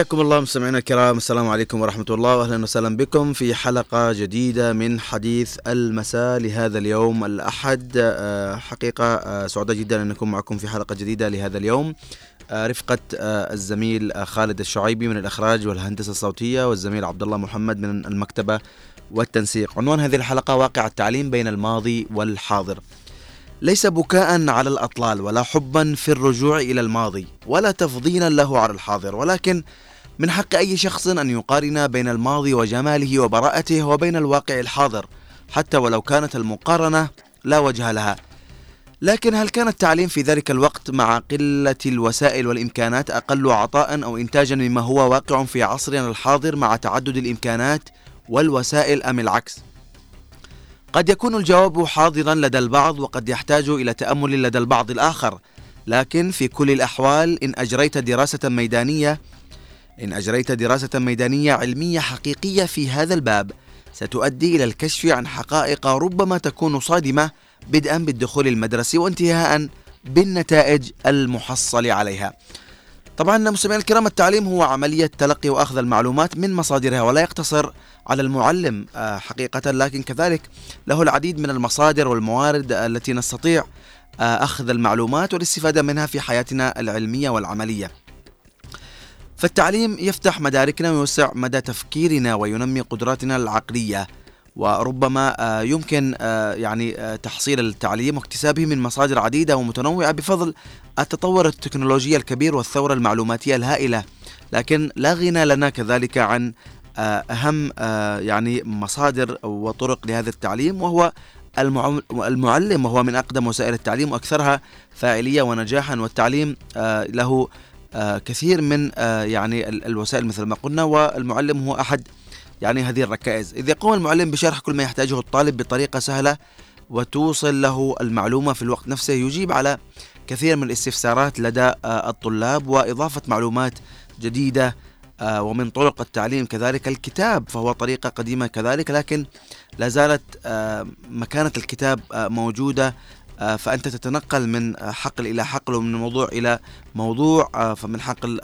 حياكم الله مستمعينا الكرام. السلام عليكم ورحمة الله. وأهلا وسهلا بكم في حلقة جديدة من حديث المساء لهذا اليوم الأحد. آه، حقيقة آه، سعداء جدا أن نكون معكم في حلقة جديدة لهذا اليوم. آه، رفقة الزميل خالد الشعيبي من الإخراج والهندسة الصوتية والزميل عبد الله محمد من المكتبة والتنسيق. عنوان هذه الحلقة واقع التعليم بين الماضي والحاضر. ليس بكاء على الأطلال ولا حبا في الرجوع إلى الماضي ولا تفضيلا له على الحاضر ولكن من حق أي شخص أن يقارن بين الماضي وجماله وبراءته وبين الواقع الحاضر حتى ولو كانت المقارنة لا وجه لها. لكن هل كان التعليم في ذلك الوقت مع قلة الوسائل والإمكانات أقل عطاء أو انتاجا مما هو واقع في عصرنا الحاضر مع تعدد الإمكانات والوسائل أم العكس؟ قد يكون الجواب حاضرا لدى البعض وقد يحتاج إلى تأمل لدى البعض الآخر لكن في كل الأحوال إن أجريت دراسة ميدانية إن أجريت دراسة ميدانية علمية حقيقية في هذا الباب ستؤدي إلى الكشف عن حقائق ربما تكون صادمة بدءا بالدخول المدرسي وانتهاء بالنتائج المحصل عليها. طبعا مستمعينا الكرام التعليم هو عملية تلقي وأخذ المعلومات من مصادرها ولا يقتصر على المعلم آه، حقيقة لكن كذلك له العديد من المصادر والموارد التي نستطيع آه، أخذ المعلومات والاستفادة منها في حياتنا العلمية والعملية. فالتعليم يفتح مداركنا ويوسع مدى تفكيرنا وينمي قدراتنا العقلية. وربما آه، يمكن آه، يعني آه، تحصيل التعليم واكتسابه من مصادر عديدة ومتنوعة بفضل التطور التكنولوجي الكبير والثورة المعلوماتية الهائلة. لكن لا غنى لنا كذلك عن أهم يعني مصادر وطرق لهذا التعليم وهو المعلم وهو من أقدم وسائل التعليم وأكثرها فاعلية ونجاحا. والتعليم له كثير من يعني الوسائل مثل ما قلنا والمعلم هو أحد يعني هذه الركائز. إذ يقوم المعلم بشرح كل ما يحتاجه الطالب بطريقة سهلة وتوصل له المعلومة في الوقت نفسه يجيب على كثير من الاستفسارات لدى آه، الطلاب وإضافة معلومات جديدة آه، ومن طرق التعليم كذلك. الكتاب فهو طريقة قديمة كذلك لكن لا زالت آه، مكانة الكتاب موجودة فأنت تتنقل من حقل إلى حقل ومن موضوع إلى موضوع فمن حقل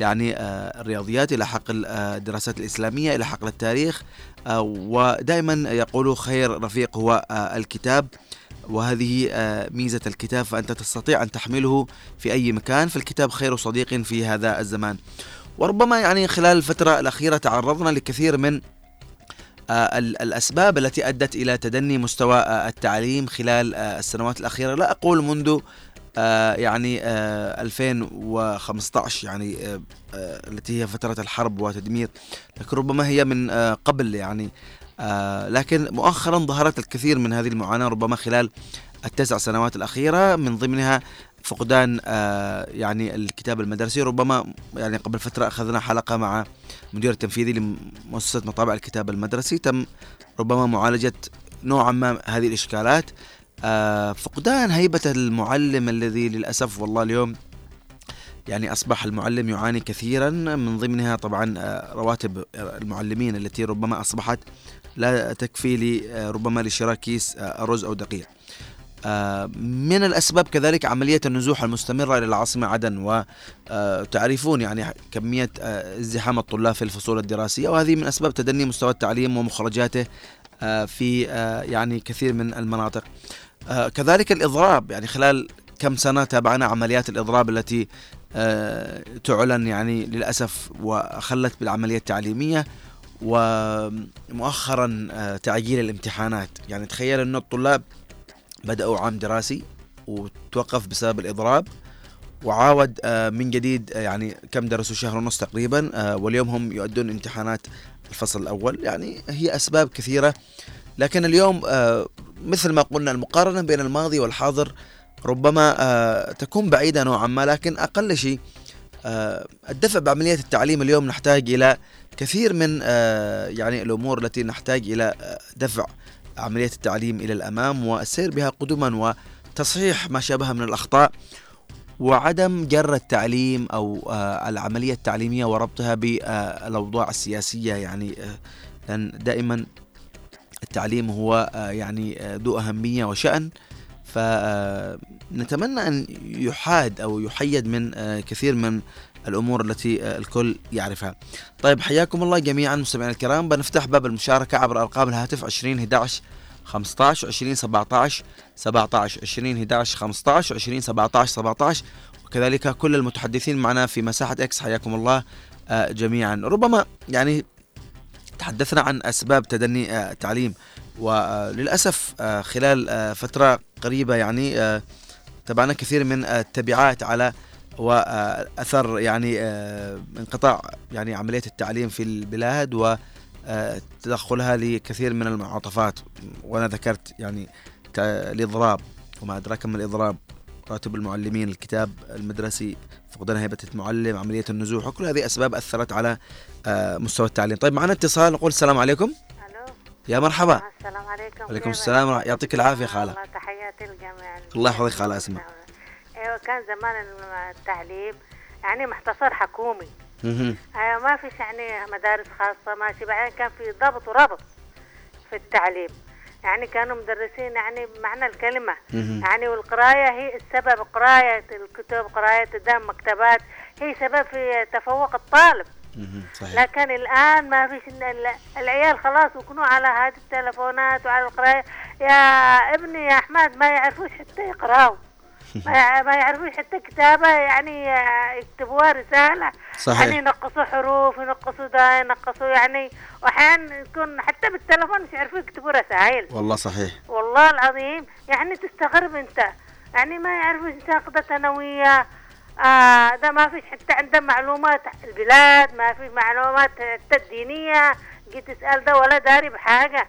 يعني آه، الرياضيات إلى حقل آه، الدراسات الإسلامية إلى حقل التاريخ آه، ودائما يقولوا خير رفيق هو الكتاب وهذه ميزة الكتاب فأنت تستطيع أن تحمله في أي مكان فالكتاب خير صديق في هذا الزمان. وربما يعني خلال الفترة الأخيرة تعرضنا لكثير من الأسباب التي أدت إلى تدني مستوى التعليم خلال السنوات الأخيرة. لا أقول منذ آه، يعني 2015 آه، يعني آه، التي هي فترة الحرب وتدمير لكن ربما هي من قبل يعني لكن مؤخرا ظهرت الكثير من هذه المعاناة ربما خلال التسع سنوات الأخيرة. من ضمنها فقدان يعني الكتاب المدرسي. ربما يعني قبل فترة أخذنا حلقة مع مدير التنفيذي لمؤسسة مطابع الكتاب المدرسي. تم ربما معالجة نوعا ما هذه الإشكالات. آه، فقدان هيبة المعلم الذي للأسف والله اليوم يعني أصبح المعلم يعاني كثيرا. من ضمنها طبعا آه، رواتب المعلمين التي ربما أصبحت لا تكفي لي آه، ربما لشراء كيس أرز أو دقيق. من الأسباب كذلك عملية النزوح المستمرة إلى العاصمة عدن وتعرفون يعني كمية ازدحام الطلاب في الفصول الدراسية وهذه من أسباب تدني مستوى التعليم ومخرجاته في يعني كثير من المناطق. آه، كذلك الإضراب يعني خلال كم سنة تابعنا عمليات الإضراب التي آه، تعلن يعني للأسف وخلت بالعملية التعليمية ومؤخرا آه، تعجيل الامتحانات. يعني تخيل أن الطلاب بدأوا عام دراسي وتوقف بسبب الإضراب وعاود من جديد يعني كم درسوا شهر ونص تقريبا واليوم هم يؤدون امتحانات الفصل الأول. يعني هي أسباب كثيرة. لكن اليوم مثل ما قلنا المقارنة بين الماضي والحاضر ربما آه، تكون بعيدة نوعا ما. لكن أقل شيء آه، الدفع بعملية التعليم اليوم نحتاج إلى كثير من آه، يعني الأمور التي نحتاج إلى دفع. عملية التعليم إلى الأمام والسير بها قدما وتصحيح ما شابه من الأخطاء وعدم جر التعليم أو العملية التعليمية وربطها بالأوضاع السياسية. يعني لأن دائما التعليم هو آه، يعني آه، ذو أهمية وشأن. فنتمنى أن يحاد أو يحيد من آه، كثير من الأمور التي الكل يعرفها. طيب حياكم الله جميعا مستمعينا الكرام. بنفتح باب المشاركة عبر أرقام الهاتف 20 11 15 20 17 17 20 11 15 20 17 17 وكذلك كل المتحدثين معنا في مساحة إكس حياكم الله آه، جميعا. ربما يعني تحدثنا عن أسباب تدني التعليم آه، وللأسف آه، خلال فترة قريبة يعني تابعنا كثير من التبعات على وأثر يعني انقطاع يعني عملية التعليم في البلاد وتدخلها لكثير من المعاطفات. وأنا ذكرت يعني الإضراب وما أدراك ما الإضراب. راتب المعلمين الكتاب المدرسي فقدان هيبة المعلم عملية النزوح وكل هذه أسباب أثرت على آه، مستوى التعليم. طيب معنا اتصال نقول السلام عليكم. ألو. يا مرحبا. السلام عليكم. وعليكم السلام يعطيك العافية خالة. الله تحياتي للجميع الله يحفظك خالة أسماء أيوه كان زمان التعليم يعني محتصر حكومي. أيوه ما فيش يعني مدارس خاصة ماشي. بعدين كان في ضبط وربط في التعليم. يعني كانوا مدرسين يعني بمعنى الكلمة. مهم. يعني والقراية هي السبب قراية الكتب قراية قدام مكتبات هي سبب في تفوق الطالب. صحيح. لكن الآن ما فيش العيال خلاص يكونوا على هذه التلفونات وعلى القراية. يا ابني يا أحمد ما يعرفوش حتى يقراوا. ما يع- ما يعرفوش حتى كتابة يعني يكتبوها رسالة. صحيح. يعني ينقصوا حروف ينقصوا ده ينقصوا يعني وأحيانا يكون حتى بالتلفون مش يعرفوا يكتبوا رسائل. والله صحيح. والله العظيم يعني تستغرب أنت. يعني ما يعرفوا نقطة ثانوية آه ده ما فيش حتى عنده معلومات البلاد ما في معلومات حتى الدينية. جيت تسأل ده ولا داري بحاجة.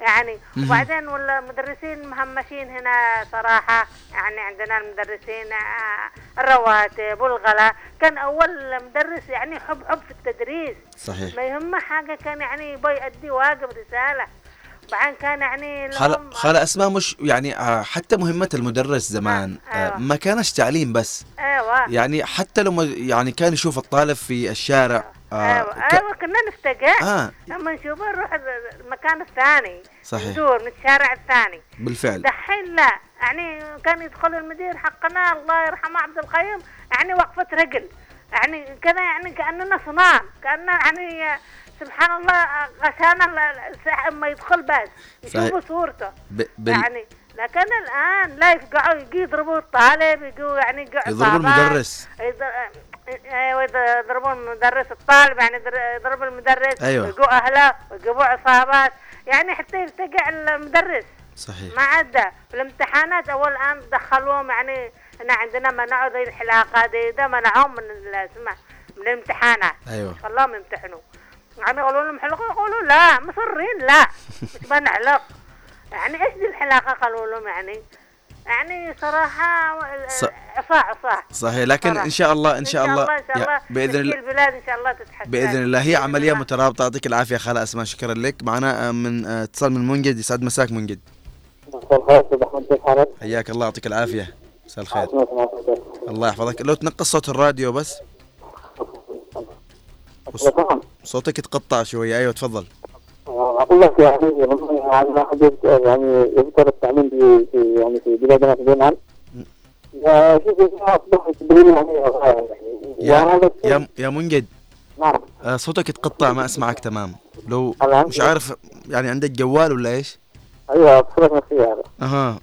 يعني. وبعدين ولا المدرسين مهمشين هنا صراحة. يعني عندنا المدرسين آه الرواتب والغلاء كان أول مدرس يعني حب حب في التدريس. صحيح. ما يهمه حاجة كان يعني يبغى يأدي واجب رسالة. بعدين كان يعني خالة خالة أسماء مش يعني آه، حتى مهمة المدرس زمان أيوة. ما كانش تعليم بس. أيوه. يعني حتى لو يعني كان يشوف الطالب في الشارع آه، أيوه ك- أيوه كنا نفتقع. آه. لما نشوفه نروح المكان الثاني صحيح. ندور من الشارع الثاني. بالفعل. دحين لا. يعني كان يدخل المدير حقنا الله يرحمه عبد القيوم يعني وقفة رجل. يعني كذا يعني كأننا صنام كأننا يعني سبحان الله غشانا أما يدخل بس يشوفوا صورته. ب- بال... يعني لكن الآن لا يفقعوا يجي يضربوا الطالب يجوا يعني يضربوا. المدرس. يض- أيوه يضربون المدرس الطالب يعني يضر- يضرب المدرس أيوة. ويجوا أهله ويجيبوا عصابات يعني حتى يلتقع المدرس. صحيح. ما عدا الامتحانات أول الان دخلوهم يعني هنا عندنا منعوا ذي الحلاقة دي ده منعوهم من اسمه من الامتحانات. أيوه. خلاهم يمتحنوا. يعني يقولوا لهم حلقوا يقولوا لا مصرين لا. مش بنعلق يعني إيش دي الحلاقة؟ قالوا لهم يعني يعني صراحة ص- عصاه عصاه صحيح. لكن صراحة. إن شاء الله إن شاء الله إن شاء الله. بإذن الله البلاد إن شاء الله تتحسن. بإذن الله. هي عملية. مترابطة. يعطيك العافية. خاله أسماء شكرا لك. معنا آه، من آه، اتصال من منجد. يسعد مساك منجد؟ حياك الله. يعطيك العافية. مساء الخير. الله يحفظك. لو تنقص صوت الراديو بس. صوتك يتقطع شوية. أيوه تفضل. أقول لك يعني يعني الواحد يعني يذكر التعليم في يعني في بلادنا في اليمن شوف يعني يعني يا الشيء- يا يا منجد نعم. آه، صوتك يتقطع ما أسمعك تمام. لو؟ مش عارف يعني عندك جوال ولا إيش؟ أيوه بصورة نفسية هذا أها.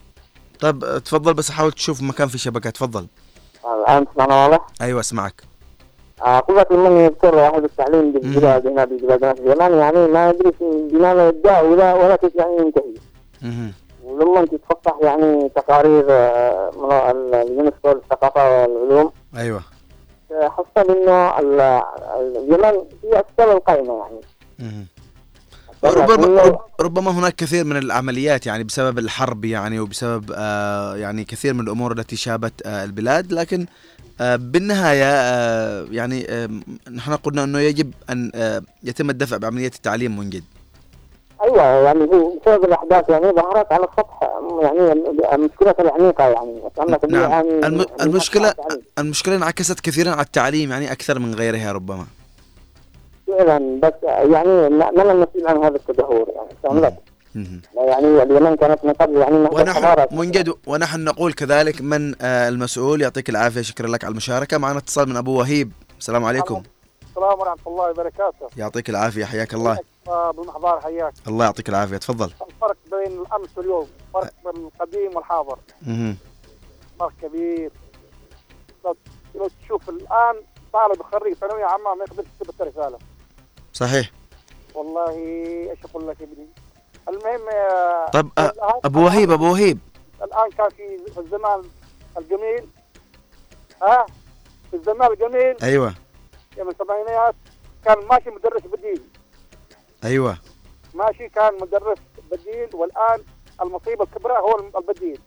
طيب تفضل بس حاول تشوف مكان في شبكه تفضل. الآن تسمعنا واضح؟ أيوه أسمعك. لك لمن يذكر واحد التعليم في البلاد هنا في بلادنا في اليمن يعني ما يدري بما يبدا ولا ولا كيف يعني ينتهي. ولما تتفتح يعني تقارير من ال- اليونسكو للثقافه والعلوم أيوه حصل انه ال- ال- اليمن هي أكثر القائمه يعني ربما ربما هناك كثير من العمليات يعني بسبب الحرب يعني وبسبب آه يعني كثير من الأمور التي شابت آه البلاد. لكن آه بالنهاية آه يعني آه نحن قلنا أنه يجب أن آه يتم الدفع بعملية التعليم منجد أيوه يعني بسبب الأحداث يعني ظهرت على السطح يعني المشكلة العميقه يعني. نعم. يعني الم- المشكلة يعني المشكلة انعكست كثيرا على التعليم يعني أكثر من غيرها ربما. فعلا بس يعني ما ما المسؤول عن هذا التدهور يعني. يعني اليمن كانت من قبل يعني ونحن. منجد ونحن نقول كذلك من آه المسؤول. يعطيك العافية شكرا لك على المشاركة. معنا اتصال من أبو وهيب. السلام عليكم. السلام ورحمة الله وبركاته. يعطيك العافية حياك الله. بالمحضار حياك. الله يعطيك العافية. تفضل. الفرق بين الأمس واليوم فرق بين القديم والحاضر. مهم. فرق كبير. لو- تشوف الآن طالب خريج ثانوية عامة ما يقدرش يكتب الرسالة صحيح. والله إيش أقول لك يا ابني؟ المهم طب أبو وهيب أبو وهيب. الآن كان في الزمان الجميل. ها؟ في الزمان الجميل. أيوه. يوم السبعينيات كان ماشي مدرس بديل. أيوه. ماشي كان مدرس بديل والآن المصيبة الكبرى هو البديل.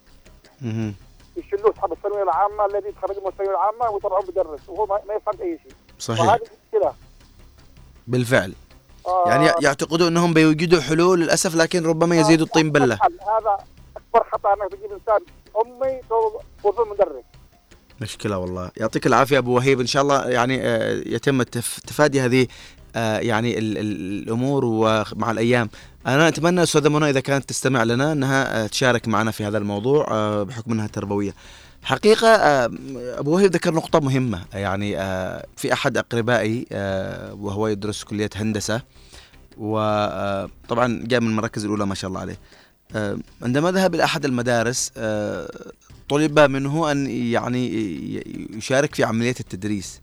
مهم. يشيلوه أصحاب الثانوية العامة الذي يتخرجوا من الثانوية العامة ويطلعوه مدرس وهو ما يفهم أي شيء. صحيح. وهذه مشكله بالفعل. آه، يعني يعتقدون إنهم بيوجدوا حلول للأسف لكن ربما يزيدوا الطين بلة. هذا أكبر خطأ انك تجيب إنسان أمي توظف مدرس مشكلة والله. يعطيك العافية أبو وهيب. إن شاء الله يعني آه، يتم تفادي هذه آه، يعني ال- ال- الأمور ومع الأيام. أنا أتمنى أستاذة منى إذا كانت تستمع لنا أنها آه، تشارك معنا في هذا الموضوع آه، بحكم أنها تربوية. حقيقة آه، أبو وهيب ذكر نقطة مهمة. يعني آه، في أحد أقربائي آه، وهو يدرس كلية هندسة وطبعا جاء من المراكز الأولى ما شاء الله عليه. عندما ذهب إلى أحد المدارس طلب منه أن يعني يشارك في عملية التدريس.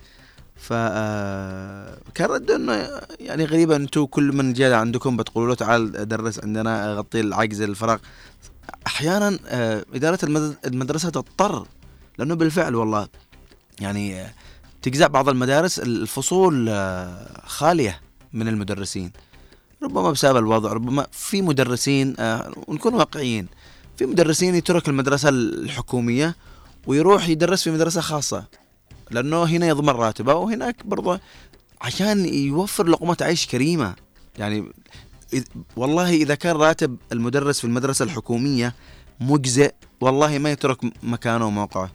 ف آه، كان رده إنه يعني غريبة أنتم كل من جاء عندكم بتقولوا له تعال درس عندنا غطي العجز الفراغ. أحيانا آه، إدارة المد- المدرسة تضطر لأنه بالفعل والله يعني آه، تجزع بعض المدارس الفصول آه، خالية من المدرسين. ربما بسبب الوضع ربما في مدرسين ونكون واقعيين في مدرسين يترك المدرسة الحكومية ويروح يدرس في مدرسة خاصة لأنه هنا يضمن راتبه وهناك برضه عشان يوفر لقمة عيش كريمة. يعني والله إذا كان راتب المدرس في المدرسة الحكومية مجزئ والله ما يترك مكانه وموقعه.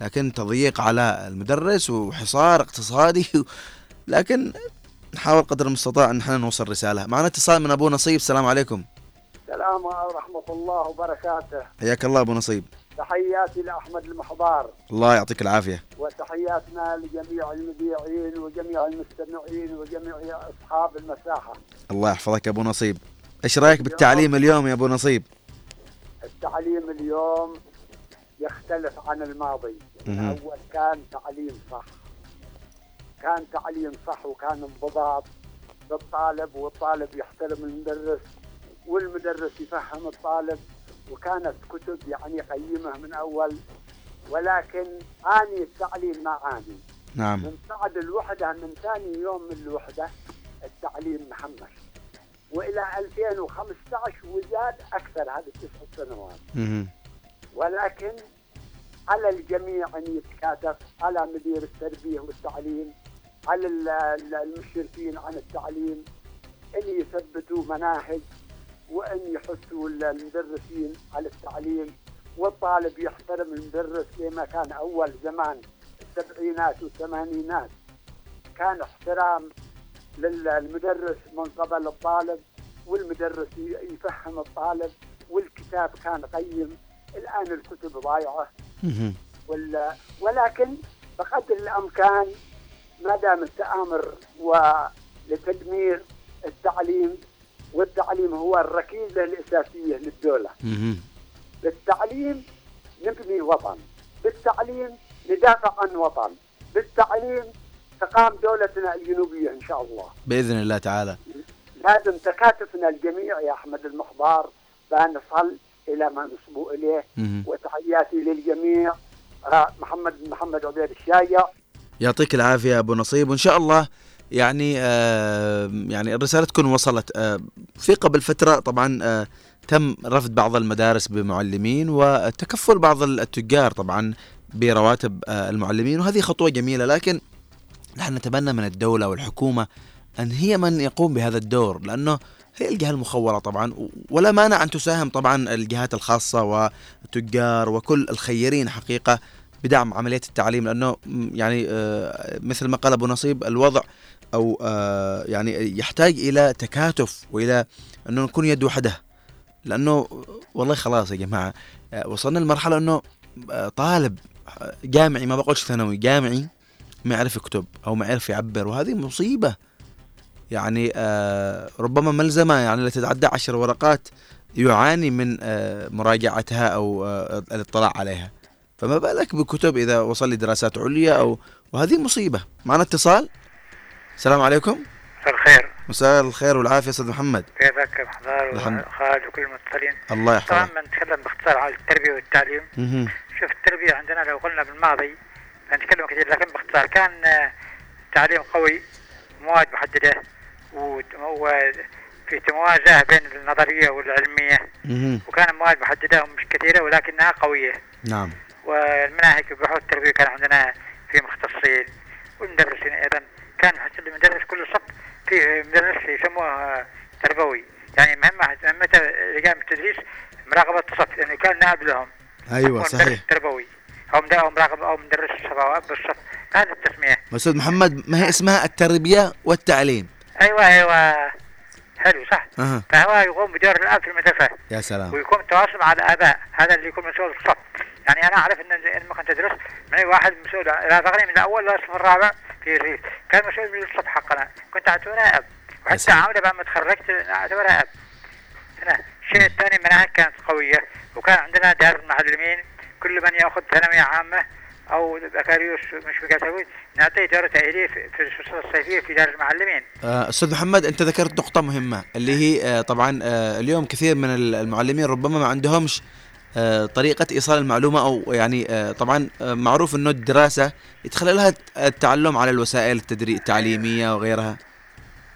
لكن تضييق على المدرس وحصار اقتصادي لكن نحاول قدر المستطاع إن إحنا نوصل رسالة. معنا اتصال من أبو نصيب السلام عليكم. السلام ورحمة الله وبركاته. حياك الله أبو نصيب. تحياتي لأحمد المحضار. الله يعطيك العافية. وتحياتنا لجميع المذيعين وجميع المستمعين وجميع أصحاب المساحة. الله يحفظك يا أبو نصيب. إيش رأيك بالتعليم اليوم يا أبو نصيب؟ التعليم اليوم يختلف عن الماضي. مهم. اول كان تعليم صح. كان تعليم صح وكان انضباط. بالطالب والطالب يحترم المدرس والمدرس يفهم الطالب وكانت كتب يعني قيمة من أول. ولكن آني التعليم ما عاني نعم. من بعد الوحدة من ثاني يوم من الوحدة التعليم محمش وإلى 2015 وزاد أكثر هذه التسع سنوات. ولكن على الجميع أن يتكاتف على مدير التربية والتعليم على ال- ال- المشرفين عن التعليم أن يثبتوا مناهج وأن يحثوا ال- المدرسين على التعليم. والطالب يحترم المدرس لما كان أول زمان السبعينات والثمانينات. كان احترام للمدرس من قبل الطالب والمدرس يفهم الطالب والكتاب كان قيم. الآن الكتب ضايعة. مهم. ولا ولكن بقدر الإمكان ما دام التآمر ولتدمير التعليم والتعليم هو الركيزة الأساسية للدولة،. بالتعليم نبني وطن، بالتعليم ندافع عن وطن، بالتعليم تقام دولتنا الجنوبية إن شاء الله. بإذن الله تعالى. لازم تكاتفنا الجميع يا أحمد المحضار بأن نصل إلى ما نصبو إليه. مهم. وتحياتي للجميع. آه، محمد محمد عبيد الشايع يعطيك العافية يا أبو نصيب. وإن شاء الله يعني آه يعني الرسالة تكون وصلت. آه في قبل فترة طبعا آه تم رفض بعض المدارس بمعلمين وتكفل بعض التجار طبعا برواتب آه المعلمين. وهذه خطوة جميلة لكن نحن نتمنى من الدولة والحكومة أن هي من يقوم بهذا الدور لأنه هي الجهة المخوره طبعا ولا مانع أن تساهم طبعا الجهات الخاصة والتجار وكل الخيرين حقيقة بدعم عملية التعليم لأنه م- يعني آه، مثل ما قال أبو نصيب الوضع أو آه، يعني يحتاج إلى تكاتف وإلى أنه نكون يد وحده. لأنه والله خلاص يا جماعة آه، وصلنا لمرحلة أنه آه، طالب جامعي ما بقولش ثانوي جامعي ما يعرف يكتب أو ما يعرف يعبر وهذه مصيبة. يعني آه ربما ملزمه يعني لا تتعدى عشر ورقات يعاني من آه مراجعتها أو آه الاطلاع عليها. فما بالك بكتب إذا وصل لدراسات عليا أو وهذه مصيبة. معنا اتصال؟ السلام عليكم. مساء الخير. مساء الخير والعافية أستاذ محمد. كيفك الحمد. وخالد وكل المتصلين؟ الله طبعا يحفظك بنتكلم باختصار عن التربية والتعليم. شوف التربية عندنا لو قلنا بالماضي بنتكلم كثير لكن باختصار كان آه، تعليم قوي مواد محددة وفي مواجهه بين النظرية والعلمية. وكان المواد محددة ومش كثيرة ولكنها قوية. نعم. والمناهج بحوث التربيه كان عندنا في مختصين والمدرسين أيضا. كان المدرس كل صف فيه مدرس يسموه تربوي. يعني مهمة مهمته لجان التدريس مراقبة الصف لأنه كان نائب لهم. أيوه صحيح. تربوي. أو مد- أو مراقب أو مدرس الصف أو أب الصف هذه التسمية. أستاذ محمد ما هي اسمها؟ التربية والتعليم. أيوة أيوة. حلو صح؟ أها. فهو يقوم بدور الأب في المدرسة. يا سلام. ويكون تواصل مع الآباء. هذا اللي يكون مسؤول الصف. يعني أنا أعرف إن لما كنت أدرس معي واحد مسؤول. رافقني من الأول للصف الرابع في الريف كان مسؤول من الصف حقنا. كنت أعتبره أب. وحتى. عامله بعد ما تخرجت أعتبره أب. هنا الشيء الثاني المناهج كانت قوية. وكان عندنا دار المعلمين. كل من يأخذ ثانوية عامة أو بكالوريوس مش بكالوريوس نعطيه دوره تأهيلية في الفصول الصيفية في دار المعلمين. آه، أستاذ محمد أنت ذكرت نقطة مهمة اللي هي آه، طبعا آه، اليوم كثير من ال- المعلمين ربما ما عندهمش طريقة إيصال المعلومة أو يعني طبعا معروف إنه الدراسة يتخللها التعلم على الوسائل التدري التعليمية وغيرها.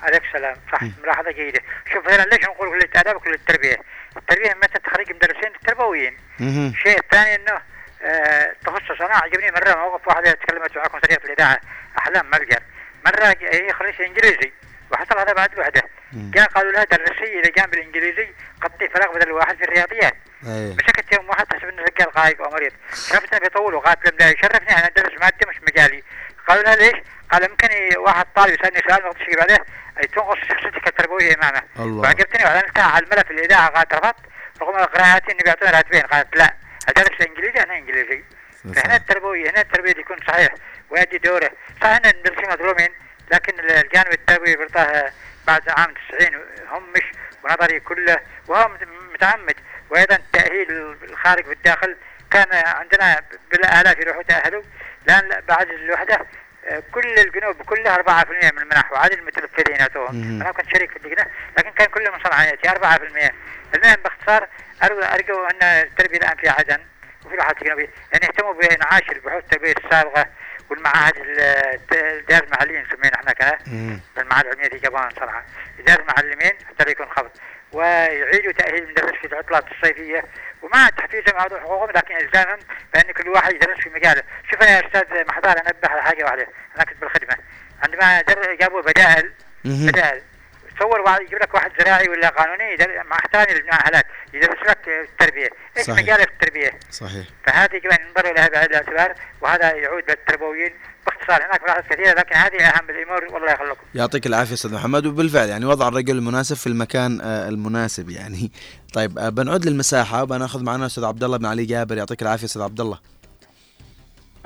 عليك سلام صح ملاحظة جيدة. شوف هنا ليش نقول كل الآداب وكل التربية التربية متى تخرج مدرسين التربويين مهم. الشيء الثاني إنه آه تخصص أنا عجبني مرة موقف واحدة تكلمت معكم سريع في الإذاعة أحلام ملجر مرة ج- هي خريجة إنجليزي وحصل هذا بعد وحدة. مم. جاء قالوا لها درسي إذا كان بالإنجليزي قطي فراغ بدل واحد في الرياضيات. أيه. مسكت يوم واحد تحسب إنه رجال قايق أو مريض. شرفتنا بيطولوا قالت لهم لا يشرفني أنا ادرس مادة مش مجالي. قالوا لها ليش؟ قال يمكن واحد طالب يسألني سؤال ما أقدرش أجيب عليه. تنقص شخصيتك التربويه إمامة. الله. وعجبتني واعلنتها على الملأ في الاذاعه قالت رفضت رغم قراءاتي اني بيعطوني راتبين قالت لا ادرس انجليزي أنا إنجليزي. فهنا التربوية هنا التربية يكون صحيح ويؤدي دوره. صحيح إن المدرسين مظلومين لكن الجانب التربوي برضاه بعد عام 90 هم مش ونظري كله وهو مت- متعمد. وأيضا تأهيل الخارج والداخل كان عندنا بالآلاف يروحوا تاهلوا لأن بعد الوحدة كل الجنوب كلها 4% من المنح وعدد المتلفزين يعطوهم. أنا كنت شريك في اللجنه لكن كان كله من صنعانيتي 4% المهم باختصار أرجو أن التربية الآن في عدن وفي الواحات الجنوبية. أن يهتموا بإنعاش البحوث التربية السابقة والمعاهد ال- الدار المعلمين نسميها إحنا كذا. المعاهد العلمية في جبان صراحة. إدارة المعلمين حتى لا يكون خفض ويعيدوا تأهيل المدرس في العطلات الصيفية ومع تحفيزهم على حقوقهم لكن إلزامهم بأن كل واحد يدرس في مجاله شوف يا أستاذ محضار أنبه على حاجة واحدة أنا كنت بالخدمة. عندما جابوا بدائل. بدائل. تصور واحد يجيب لك واحد زراعي ولا قانوني مع احترامي للمؤهلات يدرس لك التربية. إيش. مجالك في التربية؟ صحيح. فهذه يجب ان ينظروا لها بعين الاعتبار وهذا يعود للتربويين. باختصار هناك ملاحظات كثيرة لكن هذه أهم الأمور والله يخليكم. يعطيك العافية أستاذ محمد. وبالفعل يعني وضع الرجل المناسب في المكان آه، المناسب يعني. طيب آه، بنعود للمساحة وبناخذ معنا أستاذ عبد الله بن علي جابر. يعطيك العافية أستاذ عبد الله.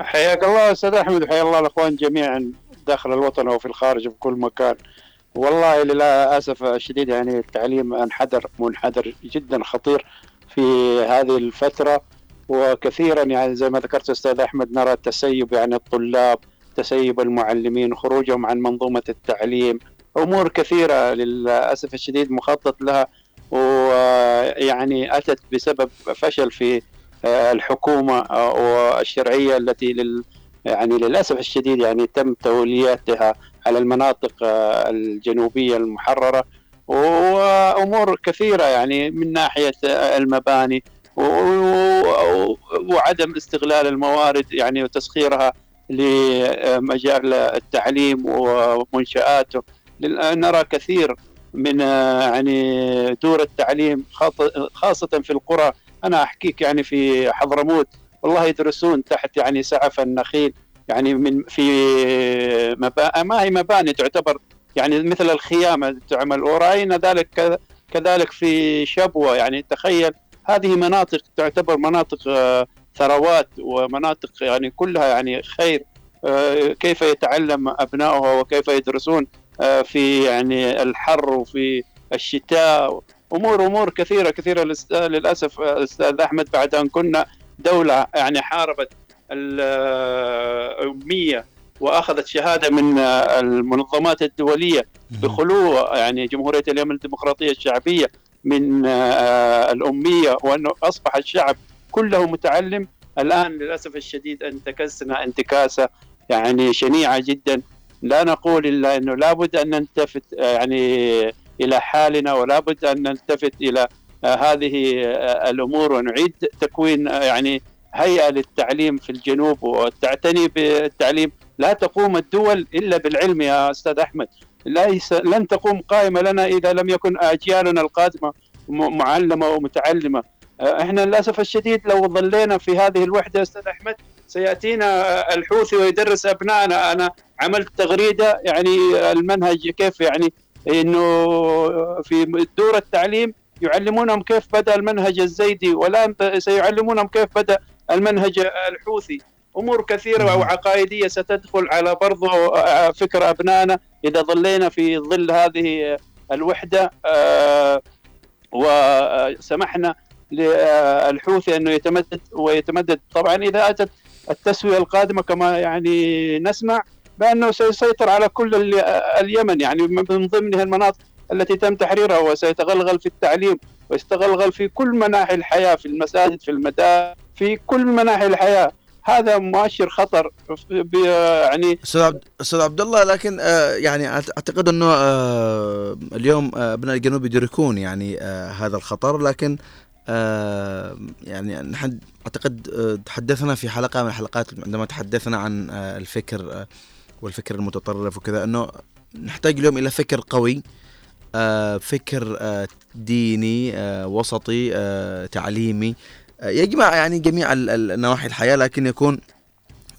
حياك الله أستاذ أحمد وحيا الله الأخوان جميعا داخل الوطن وفي الخارج في كل مكان. والله للأسف الشديد يعني التعليم انحدر منحدر جدا خطير في هذه الفترة. وكثيرا يعني زي ما ذكرت أستاذ أحمد نرى تسيب يعني الطلاب تسيب المعلمين خروجهم عن منظومة التعليم أمور كثيرة للأسف الشديد مخطط لها ويعني أتت بسبب فشل في آه، الحكومة آه، والشرعية التي لل يعني للأسف الشديد يعني تم تولياتها على المناطق آه، الجنوبية المحررة وأمور كثيرة يعني من ناحية المباني وعدم استغلال الموارد يعني وتسخيرها لمجال التعليم ومنشآته. نرى كثير من يعني دور التعليم خاصة في القرى. أنا أحكيك يعني في حضرموت. والله يدرسون تحت يعني سعف النخيل. يعني من في مبا... ما هي مباني تعتبر يعني مثل الخيامة تعمل. ورأينا ذلك كذ- كذلك في شبوة. يعني تخيل هذه مناطق تعتبر مناطق آه، ثروات ومناطق يعني كلها يعني خير آه، كيف يتعلم أبنائها وكيف يدرسون آه، في يعني الحر وفي الشتاء. أمور أمور كثيرة كثيرة للأسف آه، أستاذ أحمد بعد أن كنا دولة يعني حاربت الاميه وأخذت شهادة من المنظمات الدولية بخلو يعني جمهورية اليمن الديمقراطية الشعبية. من آه، الأمية وانه أصبح الشعب كله متعلم. الآن للأسف الشديد انتكسنا انتكاسة يعني شنيعة جدا. لا نقول إلا أنه لابد أن نلتفت آه، يعني إلى حالنا ولا بد أن نلتفت إلى آه، هذه الأمور ونعيد تكوين يعني هيئة للتعليم في الجنوب وتعتني بالتعليم. لا تقوم الدول إلا بالعلم يا أستاذ أحمد. ليس لن تقوم قائمة لنا إذا لم يكن أجيالنا القادمة معلمة ومتعلمه آه، إحنا للأسف الشديد لو ظلينا في هذه الوحدة أستاذ أحمد سيأتينا آه، الحوثي ويدرس أبنائنا. أنا عملت تغريدة يعني المنهج كيف يعني إنه في دور التعليم يعلمونهم كيف بدأ المنهج الزيدي والآن سيعلمونهم كيف بدأ المنهج الحوثي. أمور كثيرة وعقائديه ستدخل على برضو آه، فكر أبنائنا إذا ظلينا في ظل هذه الوحدة آه، وسمحنا للحوثي أنه يتمدد ويتمدد. طبعا إذا أتت التسوية القادمة كما يعني نسمع بأنه سيسيطر على كل ال- اليمن. يعني من ضمنها المناطق التي تم تحريرها وسيتغلغل في التعليم ويستغلغل في كل مناحي الحياة في المساجد في المدارس في كل مناحي الحياة. هذا مؤشر خطر يعني أستاذ أستاذ عبد الله لكن آه يعني أعتقد إنه آه اليوم آه أبناء الجنوب يدركون يعني هذا الخطر لكن يعني نحن أعتقد تحدثنا في حلقة من الحلقات عندما تحدثنا عن الفكر والفكر المتطرف وكذا إنه نحتاج اليوم إلى فكر قوي فكر ديني وسطي تعليمي يجمع يعني جميع نواحي الحياة لكن يكون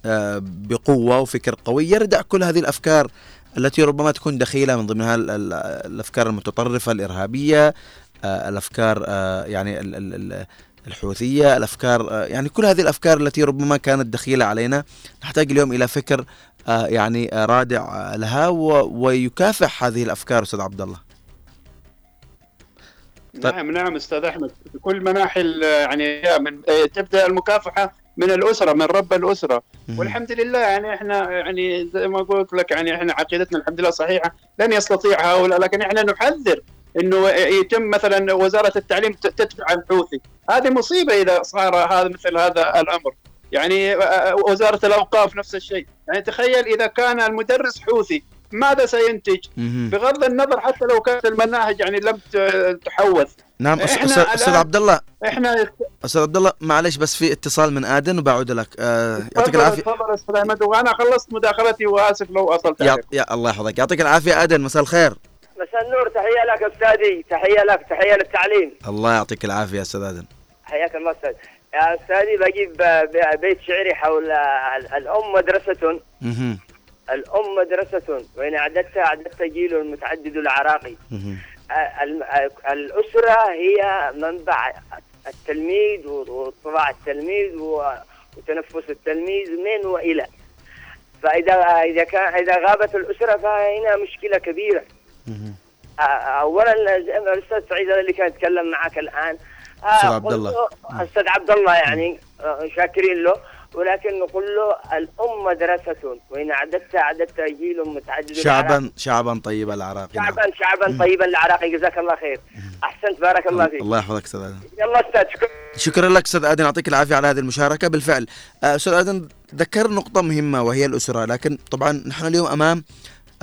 آه، بقوة وفكر قوي يردع كل هذه الأفكار التي ربما تكون دخيلة من ضمنها ال- ال- الأفكار المتطرفة الإرهابية آه، الأفكار آه، يعني ال- ال- ال- الحوثية الأفكار يعني كل هذه الأفكار التي ربما كانت دخيلة علينا. نحتاج اليوم إلى فكر يعني رادع لها ويكافح هذه الأفكار أستاذ عبد الله. طيب. نعم نعم أستاذ أحمد. في كل مناحي يعني من آه، تبدأ المكافحة من الأسرة من رب الأسرة. مهم. والحمد لله يعني إحنا يعني زي ما قلت لك يعني إحنا عقيدتنا الحمد لله صحيحة لن يستطيع هؤلاء لكن إحنا نحذر إنه يتم مثلا وزارة التعليم تدفع الحوثي هذه مصيبة إذا صار هذا مثل هذا الأمر. يعني آه، وزارة الأوقاف نفس الشيء. يعني تخيل إذا كان المدرس حوثي ماذا سينتج. بغض النظر حتى لو كانت المناهج يعني لم تحوث. نعم الآن- عبد الله إحنا أستاذ عبد الله معلش بس في اتصال من آدن وبعود لك. آه، يعطيك تفضل العافية. تفضل أستاذ أحمد. وأنا خلصت مداخلتي وآسف لو أصلت يا, يا الله يحفظك. يعطيك العافية آدن مساء الخير. مساء النور. تحية لك أستاذي. تحية لك. تحية للتعليم. الله يعطيك العافية يا أستاذ آدن. حياك الله أستاذ. يا أستاذي بجيب ب- بيت شعري حول ال- الأم مدرسة مهم. الأم مدرسة وإن أعددتها أعددت جيل متعدد العراقي. الأسرة هي منبع التلميذ وطباع التلميذ وتنفس التلميذ من وإلى. فإذا إذا كان إذا غابت الأسرة فهنا مشكلة كبيرة. زي ما الأستاذ سعيد اللي كان يتكلم معك الآن. آه، أستاذ عبد الله. له- أستاذ عبد الله يعني شاكرين له. ولكن نقول له الأم مدرسة وإن اعددت اعددت جيل متعدد. العراق. شعبا شعبا طيب العراقي نعم. شعبا شعبا طيبا العراقي. جزاك الله خير. أحسنت. بارك الله فيك. الله يحفظك أستاذ آدم. يلا أستاذ شكرا. شكرا لك أستاذ آدم. يعطيك العافية على هذه المشاركة. بالفعل آه، أستاذ آدم ذكر نقطة مهمة وهي الأسرة. لكن طبعا نحن اليوم أمام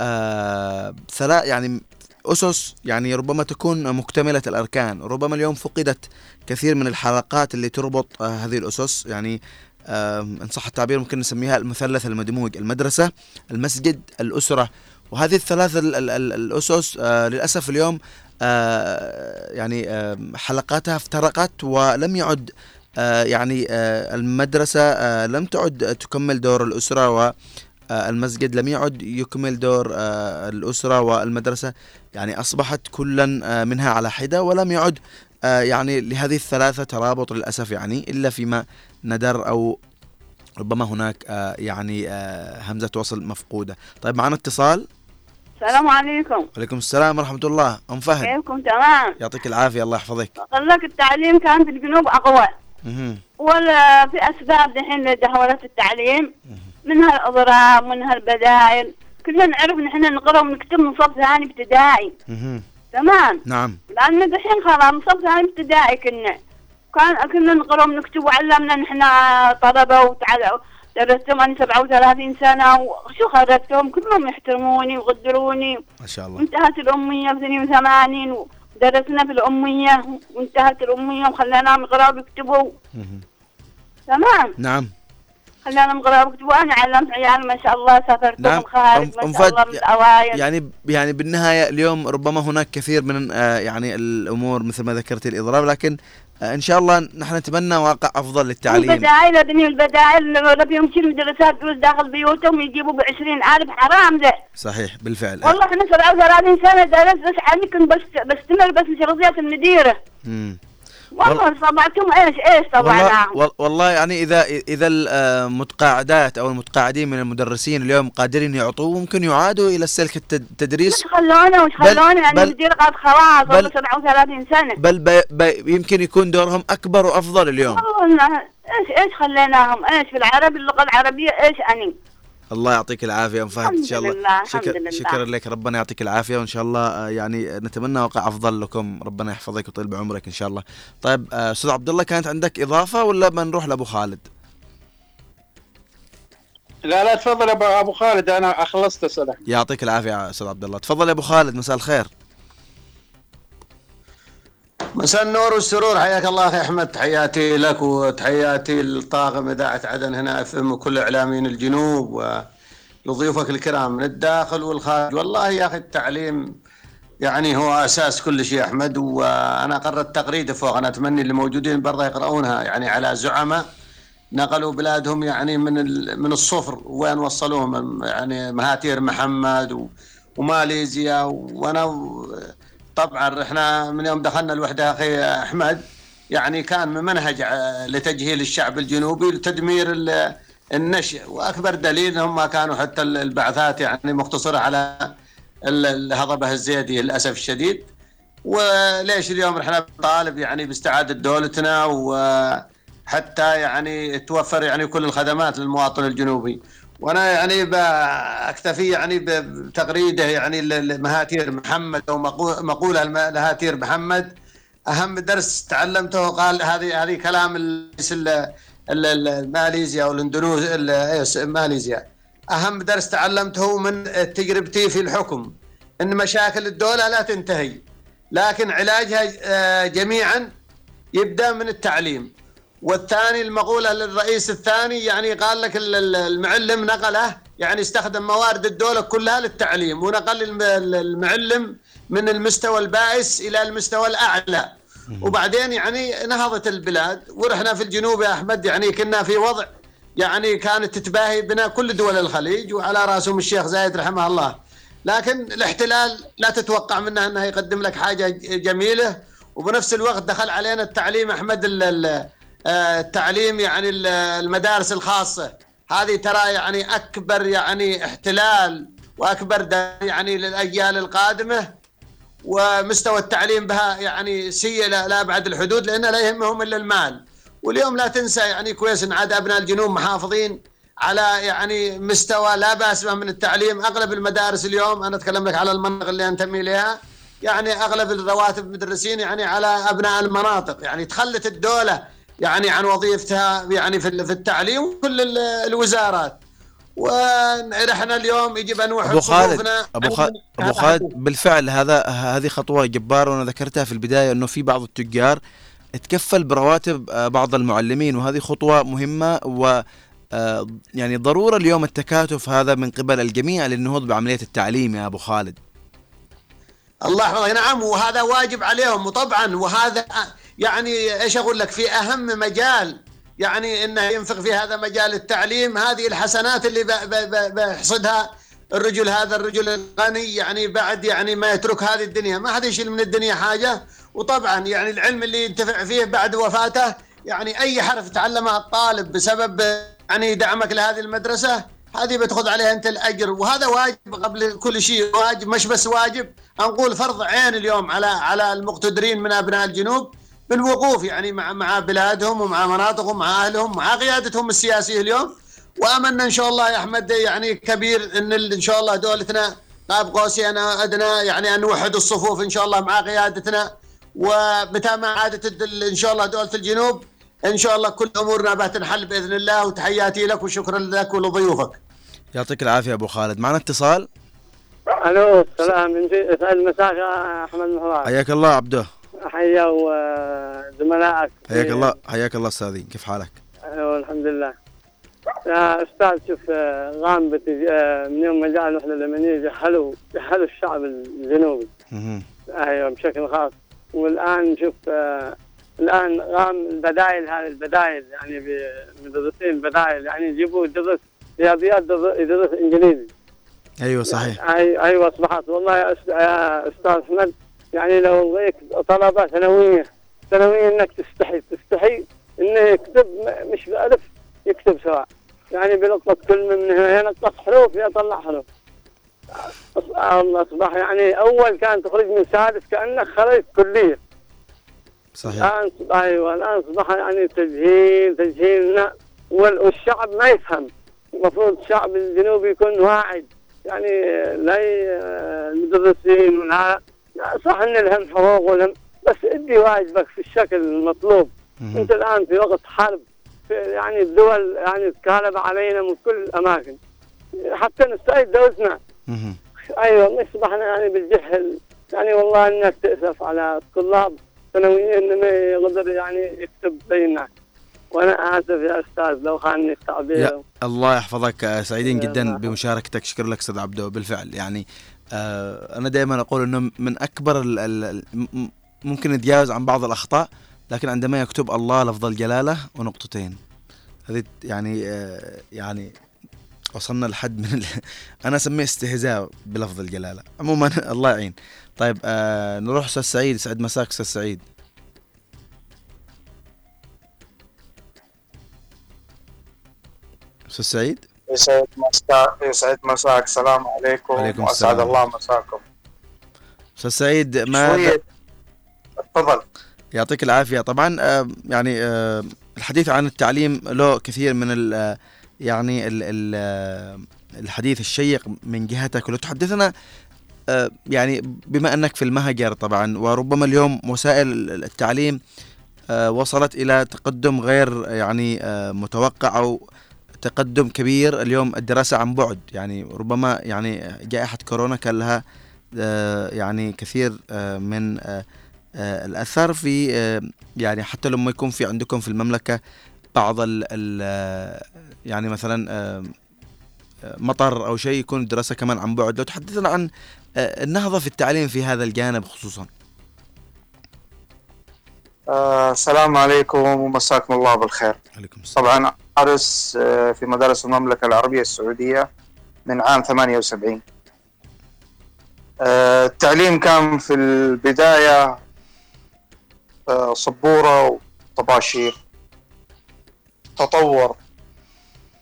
آه ثلاث يعني أسس يعني ربما تكون مكتملة الأركان. ربما اليوم فقدت كثير من الحلقات اللي تربط آه هذه الأسس. يعني إن صح التعبير ممكن نسميها المثلث المدموج المدرسة المسجد الأسرة. وهذه الثلاث ال- ال- ال- الأسس آه للأسف اليوم آه يعني حلقاتها افترقت ولم يعد آه يعني المدرسة لم تعد تكمل دور الأسرة و المسجد لم يعد يكمل دور الأسرة والمدرسة. يعني أصبحت كلا منها على حدة ولم يعد يعني لهذه الثلاثة ترابط للأسف يعني إلا فيما ندر أو ربما هناك آه، يعني آه، همزة وصل مفقودة. طيب معنا اتصال؟ السلام عليكم. وعليكم السلام ورحمة الله. أم فهد؟ كيفكم تمام يعطيك العافية الله يحفظك. قال لك التعليم كان في الجنوب أقوى. ولا في أسباب دحين لتحولات التعليم. منها الأضراب منها البدائل كلنا نعرف نحن نقرأ ونكتب من صف ثاني ابتدائي. تمام؟ نعم. لأن دحين خلاص من صف ثاني ابتدائي كنا. كان كنا نقرأ ونكتب وعلمنا نحن طلبة وتعال درستهم أنا 37 سنة وشو خرجتهم؟ كلهم يحترموني ويقدروني ما شاء الله. وانتهت الأمية في 82 ودرسنا في الأمية وانتهت الأمية وخليناهم يقرأوا ويكتبوا. مهم. تمام. نعم. خليناهم يقرأوا ويكتبوا. أنا علمت عيال ما شاء الله سافرتهم نعم. أم ما شاء الله من الأوائل يعني يعني بالنهاية اليوم ربما هناك كثير من آه، يعني الأمور مثل ما ذكرت الإضراب لكن إن شاء الله نحن نتمنى واقع أفضل للتعليم. البدائل ابني البدائل ولا فيهم شيء مدرسات دروس داخل بيوتهم يجيبوا ب 20000 حرام ده صحيح بالفعل. والله إحنا 37 سنة درست بس عني كنت بس بستمر بس لشرطيات المديرة. مم. والله طبعتهم إيش إيش والله طبعناهم وال- والله يعني اذا إذا المتقاعدات أو المتقاعدين من المدرسين اليوم قادرين يعطوا ممكن يعادوا إلى السلك التد- التدريس. مش خلونا وش بل- خلونا يعني المديرة قالت خلاص بل- والله 37 سنة. بل بي بي يمكن يكون دورهم أكبر وأفضل اليوم. والله إيش إيش خليناهم؟ إيش في العربي اللغة العربية إيش أني؟ الله يعطيك العافية أم فهد إن الحمد شاء الله لله، الحمد شكر لله. شكرا لك ربنا يعطيك العافية وإن شاء الله آه، يعني نتمنى واقع أفضل لكم ربنا يحفظك ويطيل بعمرك إن شاء الله. طيب آه، أستاذ عبد الله كانت عندك إضافة ولا بنروح لأبو خالد؟ لا لا تفضل أبو خالد أنا خلصت أسئلة. يعطيك العافية يا أستاذ عبد الله. تفضل يا أبو خالد مساء الخير. مساء النور والسرور. حياك الله أخي أحمد. تحياتي لك وتحياتي لطاقم إذاعة عدن هنا اف ام وكل إعلاميين الجنوب ولضيوفك الكرام من الداخل والخارج. والله يا أخي التعليم يعني هو أساس كل شيء أحمد وأنا قررت تغريده فوق. أنا اتمنى اللي موجودين برضه يقرؤونها. يعني على زعماء نقلوا بلادهم يعني من من الصفر. وين وصلوهم؟ يعني مهاتير محمد وماليزيا وأنا طبعا إحنا من يوم دخلنا الوحدة أخي أحمد يعني كان منهج لتجهيل الشعب الجنوبي لتدمير ال- النشء وأكبر دليل هم كانوا حتى ال- البعثات يعني مقتصرة على ال- الهضبة الزيدي للأسف الشديد. وليش اليوم إحنا نطالب يعني باستعادة دولتنا وحتى يعني توفر يعني كل الخدمات للمواطن الجنوبي؟ وأنا يعني اكتفي يعني بتغريده يعني لمهاتير محمد أو مقو- مقولة لهاتير محمد. أهم درس تعلمته قال هذه هذه كلام الرئيس ال- ال- ال- ماليزيا أو الاندونيسيا ال- إيش، ماليزيا. أهم درس تعلمته من تجربتي في الحكم. إن مشاكل الدولة لا تنتهي لكن علاجها آه، جميعا يبدأ من التعليم. والثاني المقولة للرئيس الثاني يعني قال لك ال- ال- المعلم نقله يعني استخدم موارد الدولة كلها للتعليم ونقل الم- المعلم من المستوى البائس إلى المستوى الأعلى. وبعدين يعني نهضت البلاد ورحنا في الجنوب يا أحمد يعني كنا في وضع يعني كانت تتباهي بنا كل دول الخليج وعلى رأسهم الشيخ زايد رحمه الله. لكن الاحتلال لا تتوقع منه أنه يقدم لك حاجة جميلة وبنفس الوقت دخل علينا التعليم أحمد آه، التعليم يعني ال- المدارس الخاصة. هذه ترى يعني أكبر يعني احتلال وأكبر يعني للاجيال القادمة ومستوى التعليم بها يعني سيء لا- لابعد الحدود لأن لا يهمهم إلا المال. واليوم لا تنسى يعني كويس إن عاد أبناء الجنوب محافظين على يعني مستوى لا بأس به من التعليم. أغلب المدارس اليوم أنا أتكلم لك على المناطق اللي انتمي إليها يعني أغلب الرواتب المدرسين يعني على أبناء المناطق. يعني تخلت الدولة يعني عن وظيفتها يعني في في التعليم وكل ال- الوزارات. ونحن اليوم يجب أن نوحد أبو خالد أبو خالد أبو خالد بالفعل هذا هذه خطوة جبارة وأنا ذكرتها في البداية إنه في بعض التجار تكفل برواتب آه، بعض المعلمين وهذه خطوة مهمة و آه، يعني ضرورة اليوم التكاتف هذا من قبل الجميع للنهوض بعملية التعليم يا أبو خالد. الله يحفظك نعم وهذا واجب عليهم وطبعا وهذا يعني إيش أقول لك؟ في أهم مجال يعني إنه ينفق في هذا مجال التعليم هذه الحسنات اللي بيحصدها الرجل هذا الرجل الغني يعني بعد يعني ما يترك هذه الدنيا. ما حد يشيل من الدنيا حاجة. وطبعا يعني العلم اللي ينتفع فيه بعد وفاته يعني أي حرف تعلمه الطالب بسبب يعني دعمك لهذه المدرسة هذه بتاخذ عليها أنت الأجر. وهذا واجب قبل كل شيء. واجب مش بس واجب. نقول فرض عين اليوم على على المقتدرين من أبناء الجنوب. بالوقوف يعني مع مع بلادهم ومع مناطقهم مع أهلهم مع قيادتهم السياسية اليوم. وأملنا إن شاء الله يا أحمد يعني كبير إن إن شاء الله دولتنا قاب قوسين أدنى يعني أن نوحد الصفوف إن شاء الله مع قيادتنا. ومتى ما عادت إن شاء الله دولة الجنوب إن شاء الله كل أمورنا بتنحل بإذن الله. وتحياتي لك وشكرا لك ولضيوفك. يعطيك العافية أبو خالد. معنا اتصال؟ ألو السلام. يسعد مساك يا أحمد حياك الله عبده. حيا وزملائك. حياك الله حياك الله أستاذي. كيف حالك؟ أيوه الحمد لله. يا أستاذ شوف غام بتج... من يوم ما جاء الوحده اليمنيه جهلوا جهلوا الشعب الجنوبي. أيوه بشكل خاص. والآن شوف آه، الآن غام البدائل هذه البدائل يعني بمدرسين البدائل يعني يجيبوا يدرس رياضيات يدرس- إنجليزي. أيوه صحيح. أيوه اصبحت والله يا أستاذ أحمد يعني لو لقيت طلبة ثانوية ثانوية إنك تستحي تستحي إنه يكتب مش بألف يكتب سواء. يعني بنقطة كلمة من هنا ينقص حروف يطلع حروف. الله أصبح يعني أول كان تخرج من سادس كأنك خرجت كلية. صحيح. الآن أيوه الآن اصبح يعني تجهيل تجهيل والشعب ما يفهم. المفروض الشعب الجنوبي يكون واعي يعني لا المدرسين ولا صح إن لهم حقوق ولهم بس ادي واجبك في الشكل المطلوب. مهم. أنت الآن في وقت حرب في يعني الدول يعني تكالب علينا من كل الأماكن. حتى نستعيد دولتنا. أيوه اصبحنا يعني بالجهل. يعني والله انك تأسف على الطلاب. ثانويين ما يقدر يعني يكتب الناس وأنا آسف يا أستاذ لو خانني التعبير الله يحفظك آه، سعيدين يا جدا الله. بمشاركتك. شكرا لك أستاذ عبده بالفعل. يعني آه، أنا دائما أقول إنه من أكبر ممكن نتجاوز عن بعض الأخطاء لكن عندما يكتب الله لفظ الجلالة ونقطتين. هذه يعني آه، يعني وصلنا لحد من ال... أنا أسميه استهزاء بلفظ الجلالة. عموما الله يعين. طيب آه نروح أستاذ سعيد. سعد مساك أستاذ سعيد. أستاذ سعيد؟ يسعد مساك يسعد مساك. السلام عليكم. عليكم وأسعد السلام. الله مساكم. أستاذ سعيد ما تفضل. يعطيك العافية. طبعا آه، يعني آه، الحديث عن التعليم له كثير من ال آه، يعني ال ال آه، الحديث الشيق من جهتك. ولو تحدثنا يعني بما أنك في المهجر طبعا وربما اليوم وسائل التعليم وصلت إلى تقدم غير يعني متوقع أو تقدم كبير اليوم الدراسة عن بعد. يعني ربما يعني جائحة كورونا كان لها آه، يعني كثير آه، من آه، الاثر في يعني حتى لما يكون في عندكم في المملكة بعض ال يعني مثلا مطر أو شيء يكون الدراسة كمان عن بعد. لو تحدثنا عن النهضة في التعليم في هذا الجانب خصوصا. آه السلام عليكم ومساكم الله بالخير. عليكم السلام. طبعا أدرس آه في مدارس المملكة العربية السعودية من عام 78 آه التعليم كان في البداية آه صبورة وطباشير. تطور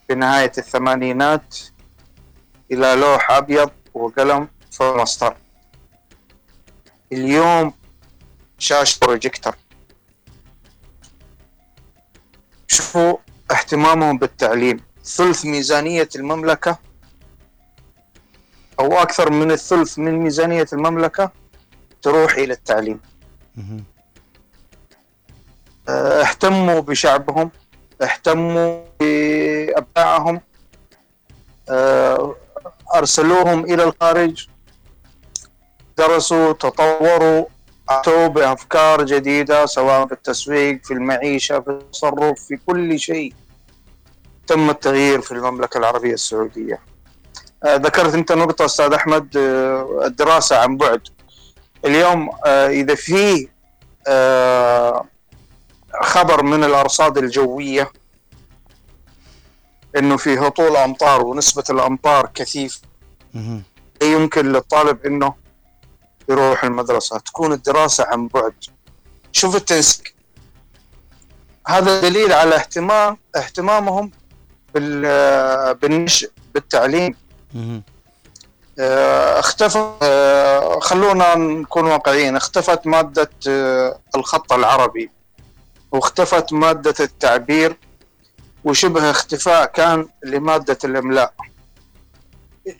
في نهاية الثمانينات إلى لوح أبيض وقلم فمسطر اليوم شاشة بروجيكتور شوفوا اهتمامهم بالتعليم ثلث ميزانية المملكة أو أكثر من الثلث من ميزانية المملكة تروح إلى التعليم. آه، اهتموا بشعبهم اهتموا بأبنائهم آه، أرسلوهم إلى الخارج درسوا تطوروا أتوا بأفكار جديدة سواء في التسويق في المعيشة في التصرف في كل شيء. تم التغيير في المملكة العربية السعودية. آه، ذكرت أنت نقطة أستاذ أحمد آه، الدراسة عن بعد. اليوم آه، إذا في خبر من الأرصاد الجوية إنه في هطول أمطار ونسبة الأمطار كثيف يمكن للطالب إنه يروح المدرسة تكون الدراسة عن بعد. شوف التنسيق. هذا دليل على اهتمام اهتمامهم بال بالنشء بالتعليم. آه، اختفى آه، خلونا نكون واقعيين. اختفت مادة آه، الخط العربي واختفت مادة التعبير وشبه اختفاء كان لمادة الإملاء.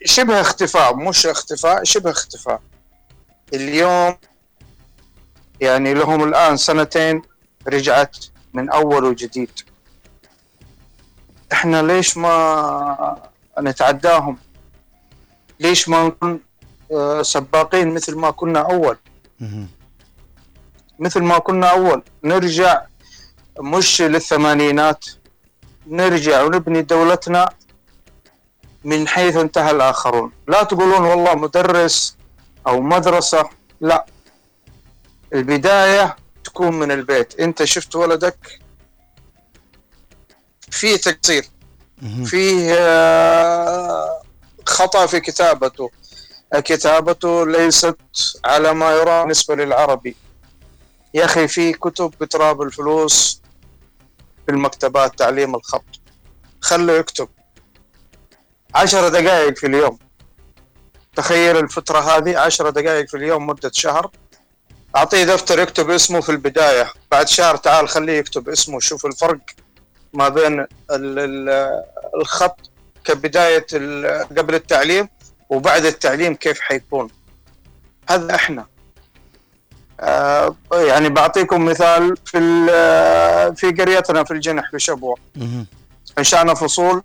شبه اختفاء مش اختفاء شبه اختفاء. اليوم يعني لهم الآن سنتين رجعت من أول وجديد. إحنا ليش ما نتعداهم؟ ليش ما نكون آه، سباقين مثل ما كنا أول. مثل ما كنا أول. نرجع مش للثمانينات. نرجع ونبني دولتنا من حيث انتهى الآخرون. لا تقولون والله مدرس أو مدرسة لا. البداية تكون من البيت. أنت شفت ولدك؟ فيه تقصير. فيه آه، خطأ في كتابته. كتابته ليست على ما يرام بالنسبة للعربي. يا أخي في كتب بتراب الفلوس في المكتبات تعليم الخط. خله يكتب. عشر دقائق في اليوم. تخيل الفترة هذه عشر دقائق في اليوم مدة شهر. أعطيه دفتر يكتب اسمه في البداية. بعد شهر تعال خليه يكتب اسمه. شوف الفرق ما بين ال- ال- الخط كبداية قبل التعليم وبعد التعليم كيف حيكون. هذا إحنا. آه يعني بعطيكم مثال في في قريتنا في الجنح في شبوة مهم. انشانا فصول.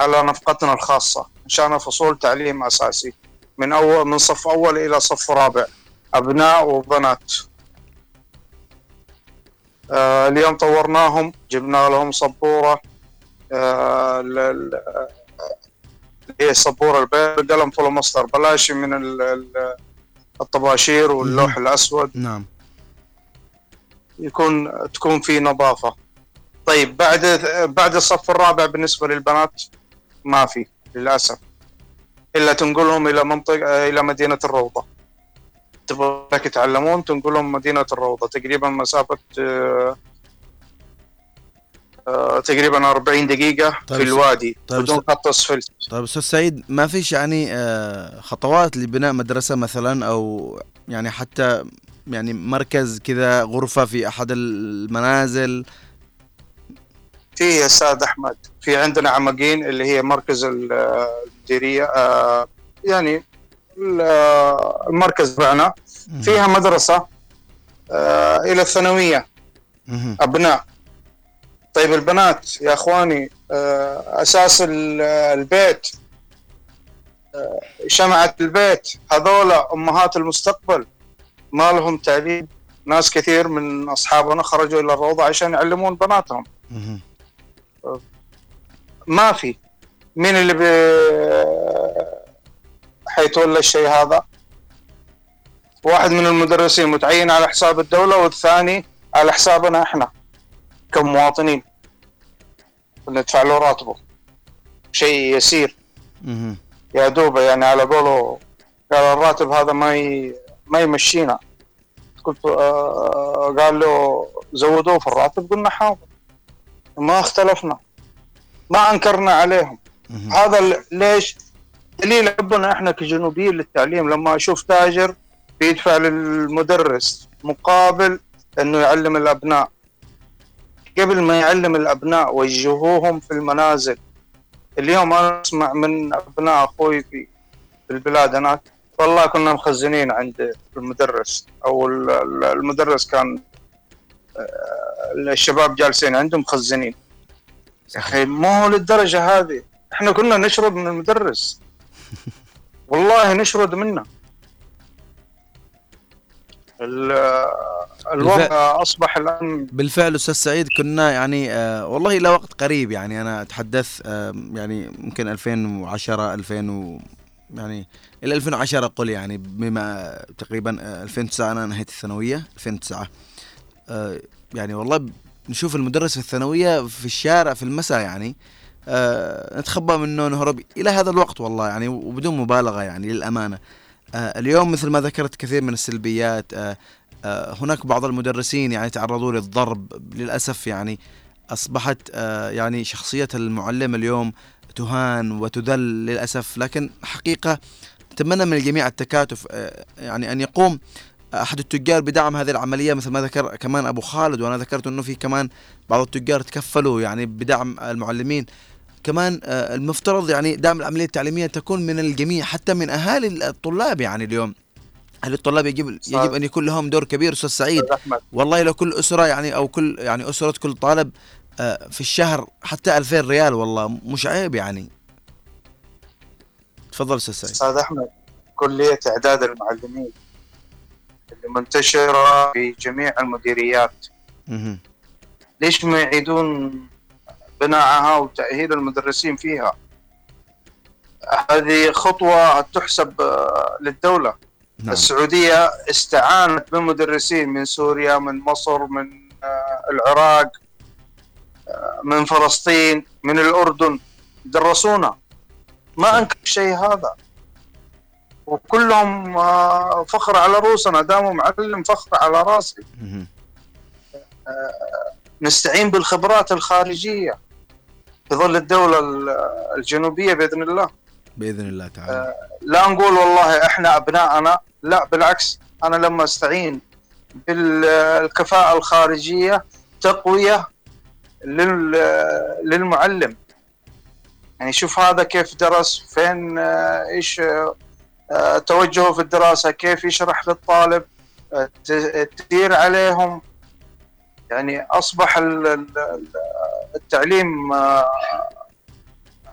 على نفقتنا الخاصة انشانا فصول تعليم أساسي من أول من صف أول إلى صف رابع أبناء وبنات. آه اليوم طورناهم جبنا لهم سبورة آه ال- ال- هي السبورة البيضاء قلم فلوماستر بلاشي من ال- ال- الطباشير واللوح الأسود. نعم. يكون تكون في نظافة. طيب بعد بعد الصف الرابع بالنسبة للبنات ما في للأسف. إلا تنقلهم إلى منطقة إلى مدينة الروضة. تبغى يتعلمون تنقلهم مدينة الروضة. تقريبا مسافة آه، آه، تقريبا 40 دقيقة طيب في الوادي طيب بدون خط اسفلت طيب أستاذ سعيد ما فيش يعني آه، خطوات لبناء مدرسة مثلا أو يعني حتى يعني مركز كذا غرفة في أحد المنازل؟ في يا أستاذ أحمد. في عندنا عمقين اللي هي مركز ال- المديريه آه، يعني آه، المركز تبعنا. فيها مدرسة آه، إلى الثانوية. أبناء طيب البنات يا إخواني أساس ال- البيت شمعة البيت هذولا أمهات المستقبل ما لهم تعليم ناس كثير من أصحابنا خرجوا إلى الروضة عشان يعلمون بناتهم. ما في. مين اللي بي... حيتولى الشيء هذا؟ واحد من المدرسين متعين على حساب الدولة والثاني على حسابنا إحنا كمواطنين. ندفع له راتبه. شيء يسير. يا دوبه يعني على قوله قال الراتب هذا ما ي... ما يمشينا. قلت آه قال له زودوه في الراتب. قلنا حاضر. ما اختلفنا. ما أنكرنا عليهم. هذا ليش؟ دليل حبنا إحنا كجنوبيين للتعليم لما أشوف تاجر بيدفع للمدرس مقابل إنه يعلم الأبناء. قبل ما يعلم الأبناء وجهوهم في المنازل. اليوم أنا أسمع من أبناء أخوي في البلاد هناك والله كنا مخزنين عند المدرس أو ال- ال- المدرس كان آه، الشباب جالسين عنده مخزنين. يا أخي ما هو للدرجة هذه. إحنا كنا نشرد من المدرس. والله نشرد منه. ال- الوضع أصبح الآن بالفعل أستاذ سعيد كنا يعني آه والله إلى وقت قريب يعني. أنا أتحدث آه يعني يمكن 2010 2000 و يعني إلى 2010 قل يعني بما تقريبا آه 2009 أنا نهيت الثانوية 2009 آه يعني والله نشوف المدرس في الثانوية في الشارع في المساء يعني آه نتخبى منه نهرب إلى هذا الوقت والله يعني وبدون مبالغة يعني للأمانة. آه اليوم مثل ما ذكرت كثير من السلبيات آه آه، هناك بعض المدرسين يعني تعرضوا للضرب للأسف يعني أصبحت آه، يعني شخصية المعلم اليوم تهان وتذل للأسف لكن حقيقة نتمنى من الجميع التكاتف آه، يعني أن يقوم أحد التجار بدعم هذه العملية مثل ما ذكر كمان أبو خالد وأنا ذكرت إنه في كمان بعض التجار تكفلوا يعني بدعم المعلمين. كمان آه، المفترض يعني دعم العملية التعليمية تكون من الجميع حتى من أهالي الطلاب يعني اليوم. أهل الطلاب يجب يجب أن يكون لهم دور كبير. أستاذ سعيد والله لو كل أسرة يعني أو كل يعني أسرة كل طالب آه، في الشهر حتى 2000 ريال والله مش عيب يعني. تفضل أستاذ سعيد. أستاذ أحمد كلية إعداد المعلمين. اللي منتشرة في جميع المديريات. ليش ما يعيدون بناءها وتأهيل المدرسين فيها؟ هذه خطوة تحسب آه، للدولة. نعم. السعودية استعانت بمدرسين من سوريا من مصر من آه، العراق آه، من فلسطين من الأردن. درسونا. ما أنكر الشيء هذا. وكلهم آه، فخر على رؤوسنا داموا معلم فخر على راسي. مهم. نستعين بالخبرات الخارجية في ظل الدولة ال- الجنوبية بإذن الله. بإذن الله تعالى. لا نقول والله إحنا ابنائنا لا بالعكس أنا لما أستعين بالكفاءة الخارجية تقوية لل- للمعلم. يعني شوف هذا كيف درس فين آه، إيش آه، توجهه في الدراسة كيف يشرح للطالب آه، تدير عليهم. يعني أصبح ال- ال- ال- التعليم آه،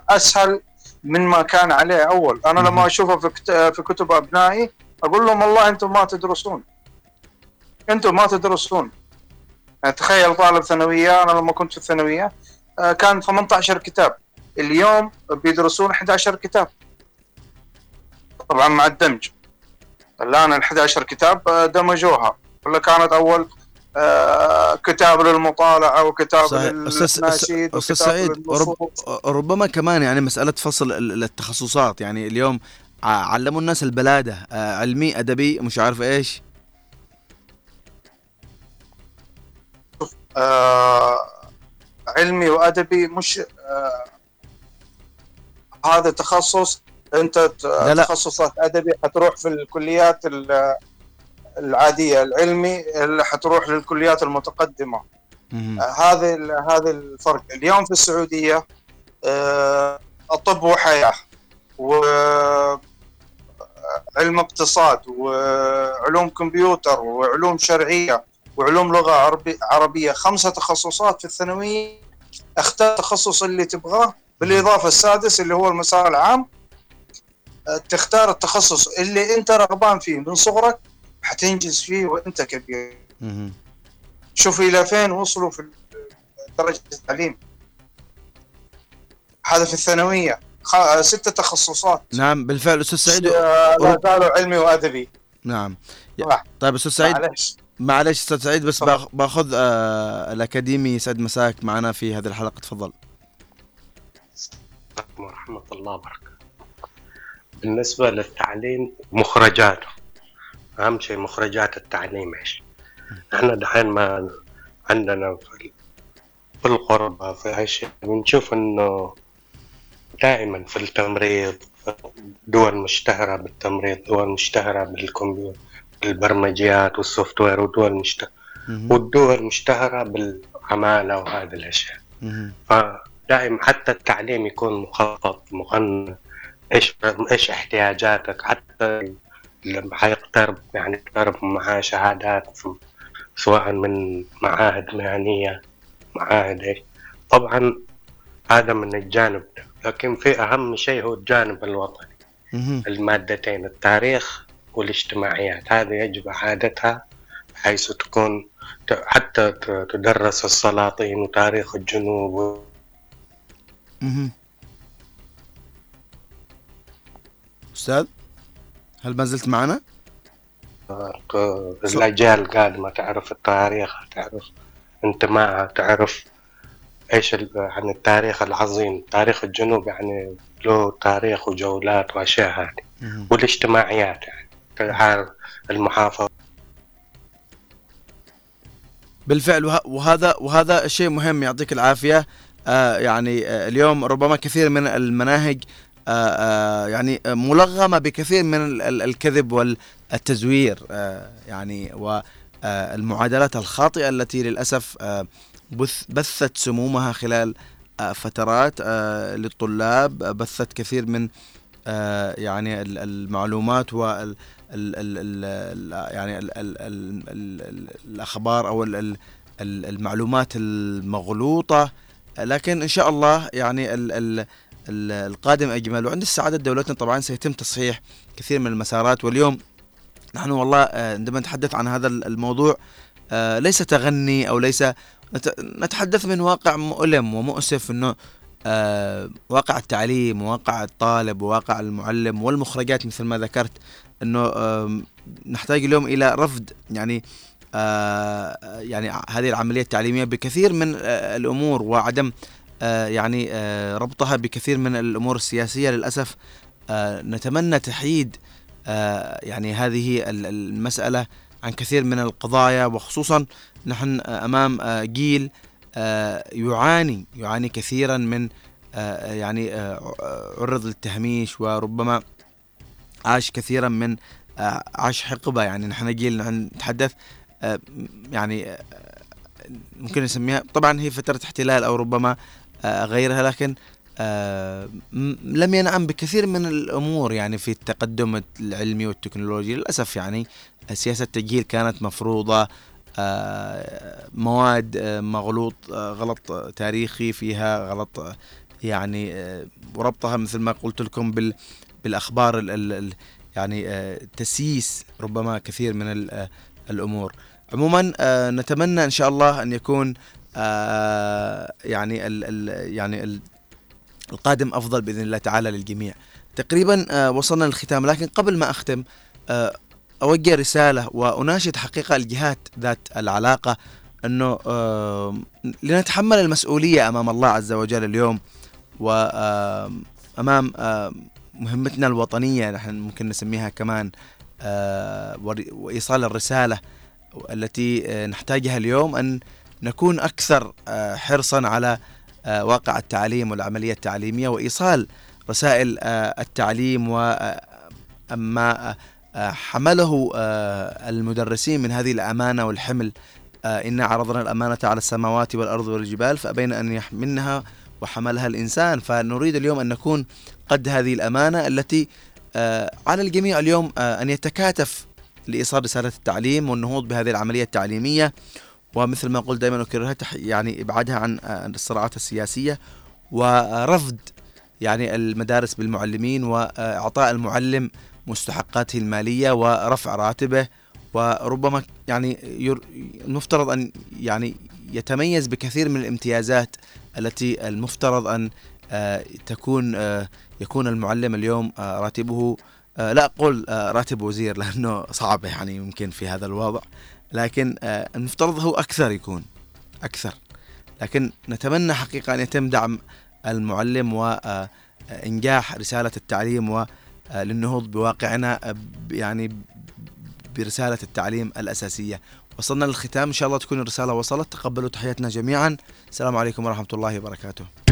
أسهل من ما كان عليه أول. أنا لما أشوفه في كت- في كتب أبنائي أقول لهم والله أنتم ما تدرسون. أنتم ما تدرسون. يعني تخيل طالب ثانوية أنا لما كنت في الثانوية آه، كان 18 كتاب. اليوم بيدرسون 11 كتاب. طبعا مع الدمج. الآن ال 11 كتاب آه، دمجوها. ولا كانت أول آه، كتاب للمطالعة وكتاب للناشيد أستاذ سعيد. رب ربما كمان يعني مسألة فصل ال- التخصصات. يعني اليوم ع- علموا الناس البلادة آه، علمي أدبي مش عارف إيش. آه علمي وأدبي مش آه هذا تخصص انت ت- لا لا. تخصصك أدبي حتروح في الكليات ال- العادية العلمي اللي حتروح للكليات المتقدمة. مهم. آه، هذا ال- هذا الفرق. اليوم في السعودية آه الطب وحياة وعلم اقتصاد وعلوم كمبيوتر وعلوم شرعية وعلوم لغة عربي عربية. خمسة تخصصات في الثانوية. اختار التخصص اللي تبغاه بالإضافة السادس اللي هو المسار العام. آه، تختار التخصص اللي انت رغبان فيه من صغرك حتنجز فيه وانت كبير. شوف إلى فين وصلوا في درجة التعليم. هذا في الثانوية. خ- ستة تخصصات. نعم بالفعل أستاذ سعيد. آه، لا زالوا علمي وأدبي. نعم. صح. طيب أستاذ سعيد معلش. معلش أستاذ سعيد بس. باخ- باخذ آه الأكاديمي يسعد مساك معنا في هذه الحلقة. تفضل. عليكم ورحمة الله وبركاته. بالنسبة للتعليم مخرجاته أهم شيء مخرجات التعليم إيش إحنا دحين ما عندنا في الغربة في أي شيء بنشوف إنه دائما في التمريض دول مشتهرة بالتمريض دول مشتهرة بالكمبيوتر بالبرمجيات والسوفت وير ودول مشتهرة. والدول مشتهرة بالعمالة وهذه الأشياء. فدائما حتى التعليم يكون مخطط مقنن إيش إيش احتياجاتك؟ حتى لما حيقترب يعني يقترب معاه شهادات سواء من معاهد مهنية معاهد إيش. طبعا هذا من الجانب ده لكن في أهم شيء هو الجانب الوطني. المادتين التاريخ والاجتماعيات. هذه يجب إعادتها بحيث تكون حتى تدرس السلاطين وتاريخ الجنوب مهم. أستاذ هل ما زلت معنا؟ الأجيال القادمة تعرف التاريخ تعرف انتمائها تعرف إيش عن التاريخ العظيم تاريخ الجنوب يعني له تاريخ وجولات وأشياء هذه. والاجتماعيات يعني تعرف المحافظة بالفعل وه- وهذا وهذا شيء مهم يعطيك العافية آه يعني آه اليوم ربما كثير من المناهج يعني آه، ملغمه بكثير من ال- ال- الكذب والتزوير آه يعني والمعادلات الخاطئه التي آه بث بثت سمومها خلال آه فترات آه للطلاب آه، بثت كثير من آه يعني ال- المعلومات وال ال ال ال ال يعني ال ال ال ال ال الاخبار أو ال ال ال المعلومات المغلوطه لكن ان شاء الله يعني ال ال القادم أجمل. وعند السعادة دولتنا طبعا سيتم تصحيح كثير من المسارات. واليوم نحن والله آه، عندما نتحدث عن هذا الموضوع آه، ليس تغني أو ليس نت- نتحدث من واقع مؤلم ومؤسف إنه آه، واقع التعليم وواقع الطالب وواقع المعلم والمخرجات مثل ما ذكرت آم، نحتاج اليوم إلى رفض يعني يعني هذه العملية التعليمية بكثير من الأمور وعدم يعني آه، ربطها بكثير من الأمور السياسية. للأسف آه، نتمنى تحييد آه، يعني هذه ال- المسألة عن كثير من القضايا وخصوصا نحن آه، أمام آه، جيل آه، يعاني يعاني كثيرا من آه، يعني آه، عرض للتهميش وربما عاش كثيرا من آه، عاش حقبة. يعني نحن جيل نتحدث آه، يعني آه، ممكن نسميها طبعا هي فترة احتلال أو ربما آه، غيرها لكن آه، لم ينعم بكثير من الأمور يعني في التقدم العلمي والتكنولوجي. للأسف يعني سياسة التجهيل كانت مفروضة آه، مواد آه، مغلوط آه، غلط آه، تاريخي فيها غلط آه، يعني آه، وربطها مثل ما قلت لكم بال بالأخبار ال ال ال يعني آه، تسييس ربما كثير من ال- آه، الأمور. عموما آه، نتمنى إن شاء الله أن يكون آه، يعني ال ال يعني ال القادم أفضل بإذن الله تعالى للجميع. تقريبا آه، وصلنا للختام لكن قبل ما أختم آه، أوجه رسالة وأناشد حقيقة الجهات ذات العلاقة أنه آه، لنتحمل المسؤولية أمام الله عز وجل اليوم وامام مهمتنا الوطنية نحن ممكن نسميها كمان آه، وإيصال الرسالة التي آه، نحتاجها اليوم أن نكون أكثر آه، حرصا على آه، واقع التعليم والعملية التعليمية وإيصال رسائل آه، التعليم وما حمله المدرسين من هذه الأمانة والحمل. إنا عرضنا الأمانة على السماوات والأرض والجبال فأبين أن يحملنها وحملها الإنسان. فنريد اليوم أن نكون قد هذه الأمانة التي على الجميع اليوم أن يتكاتف لإيصال رسالة التعليم والنهوض بهذه العملية التعليمية. ومثل ما قلت دائما أكررها تح- يعني إبعادها عن آه، الصراعات السياسية ورفض يعني المدارس بالمعلمين وإعطاء المعلم مستحقاته المالية ورفع راتبه وربما يعني المفترض أن يعني يتميز بكثير من الامتيازات التي المفترض أن آه، تكون آه، يكون المعلم اليوم راتبه لا أقول راتب وزير لأنه صعب يعني يمكن في هذا الوضع. لكن آه، المفترض هو أكثر يكون أكثر. لكن نتمنى حقيقة أن يتم دعم المعلم وانجاح رسالة التعليم وللنهوض بواقعنا آه، يعني برسالة التعليم الأساسية. وصلنا للختام. إن شاء الله تكون الرسالة وصلت. تقبلوا تحياتنا جميعا. السلام عليكم ورحمة الله وبركاته.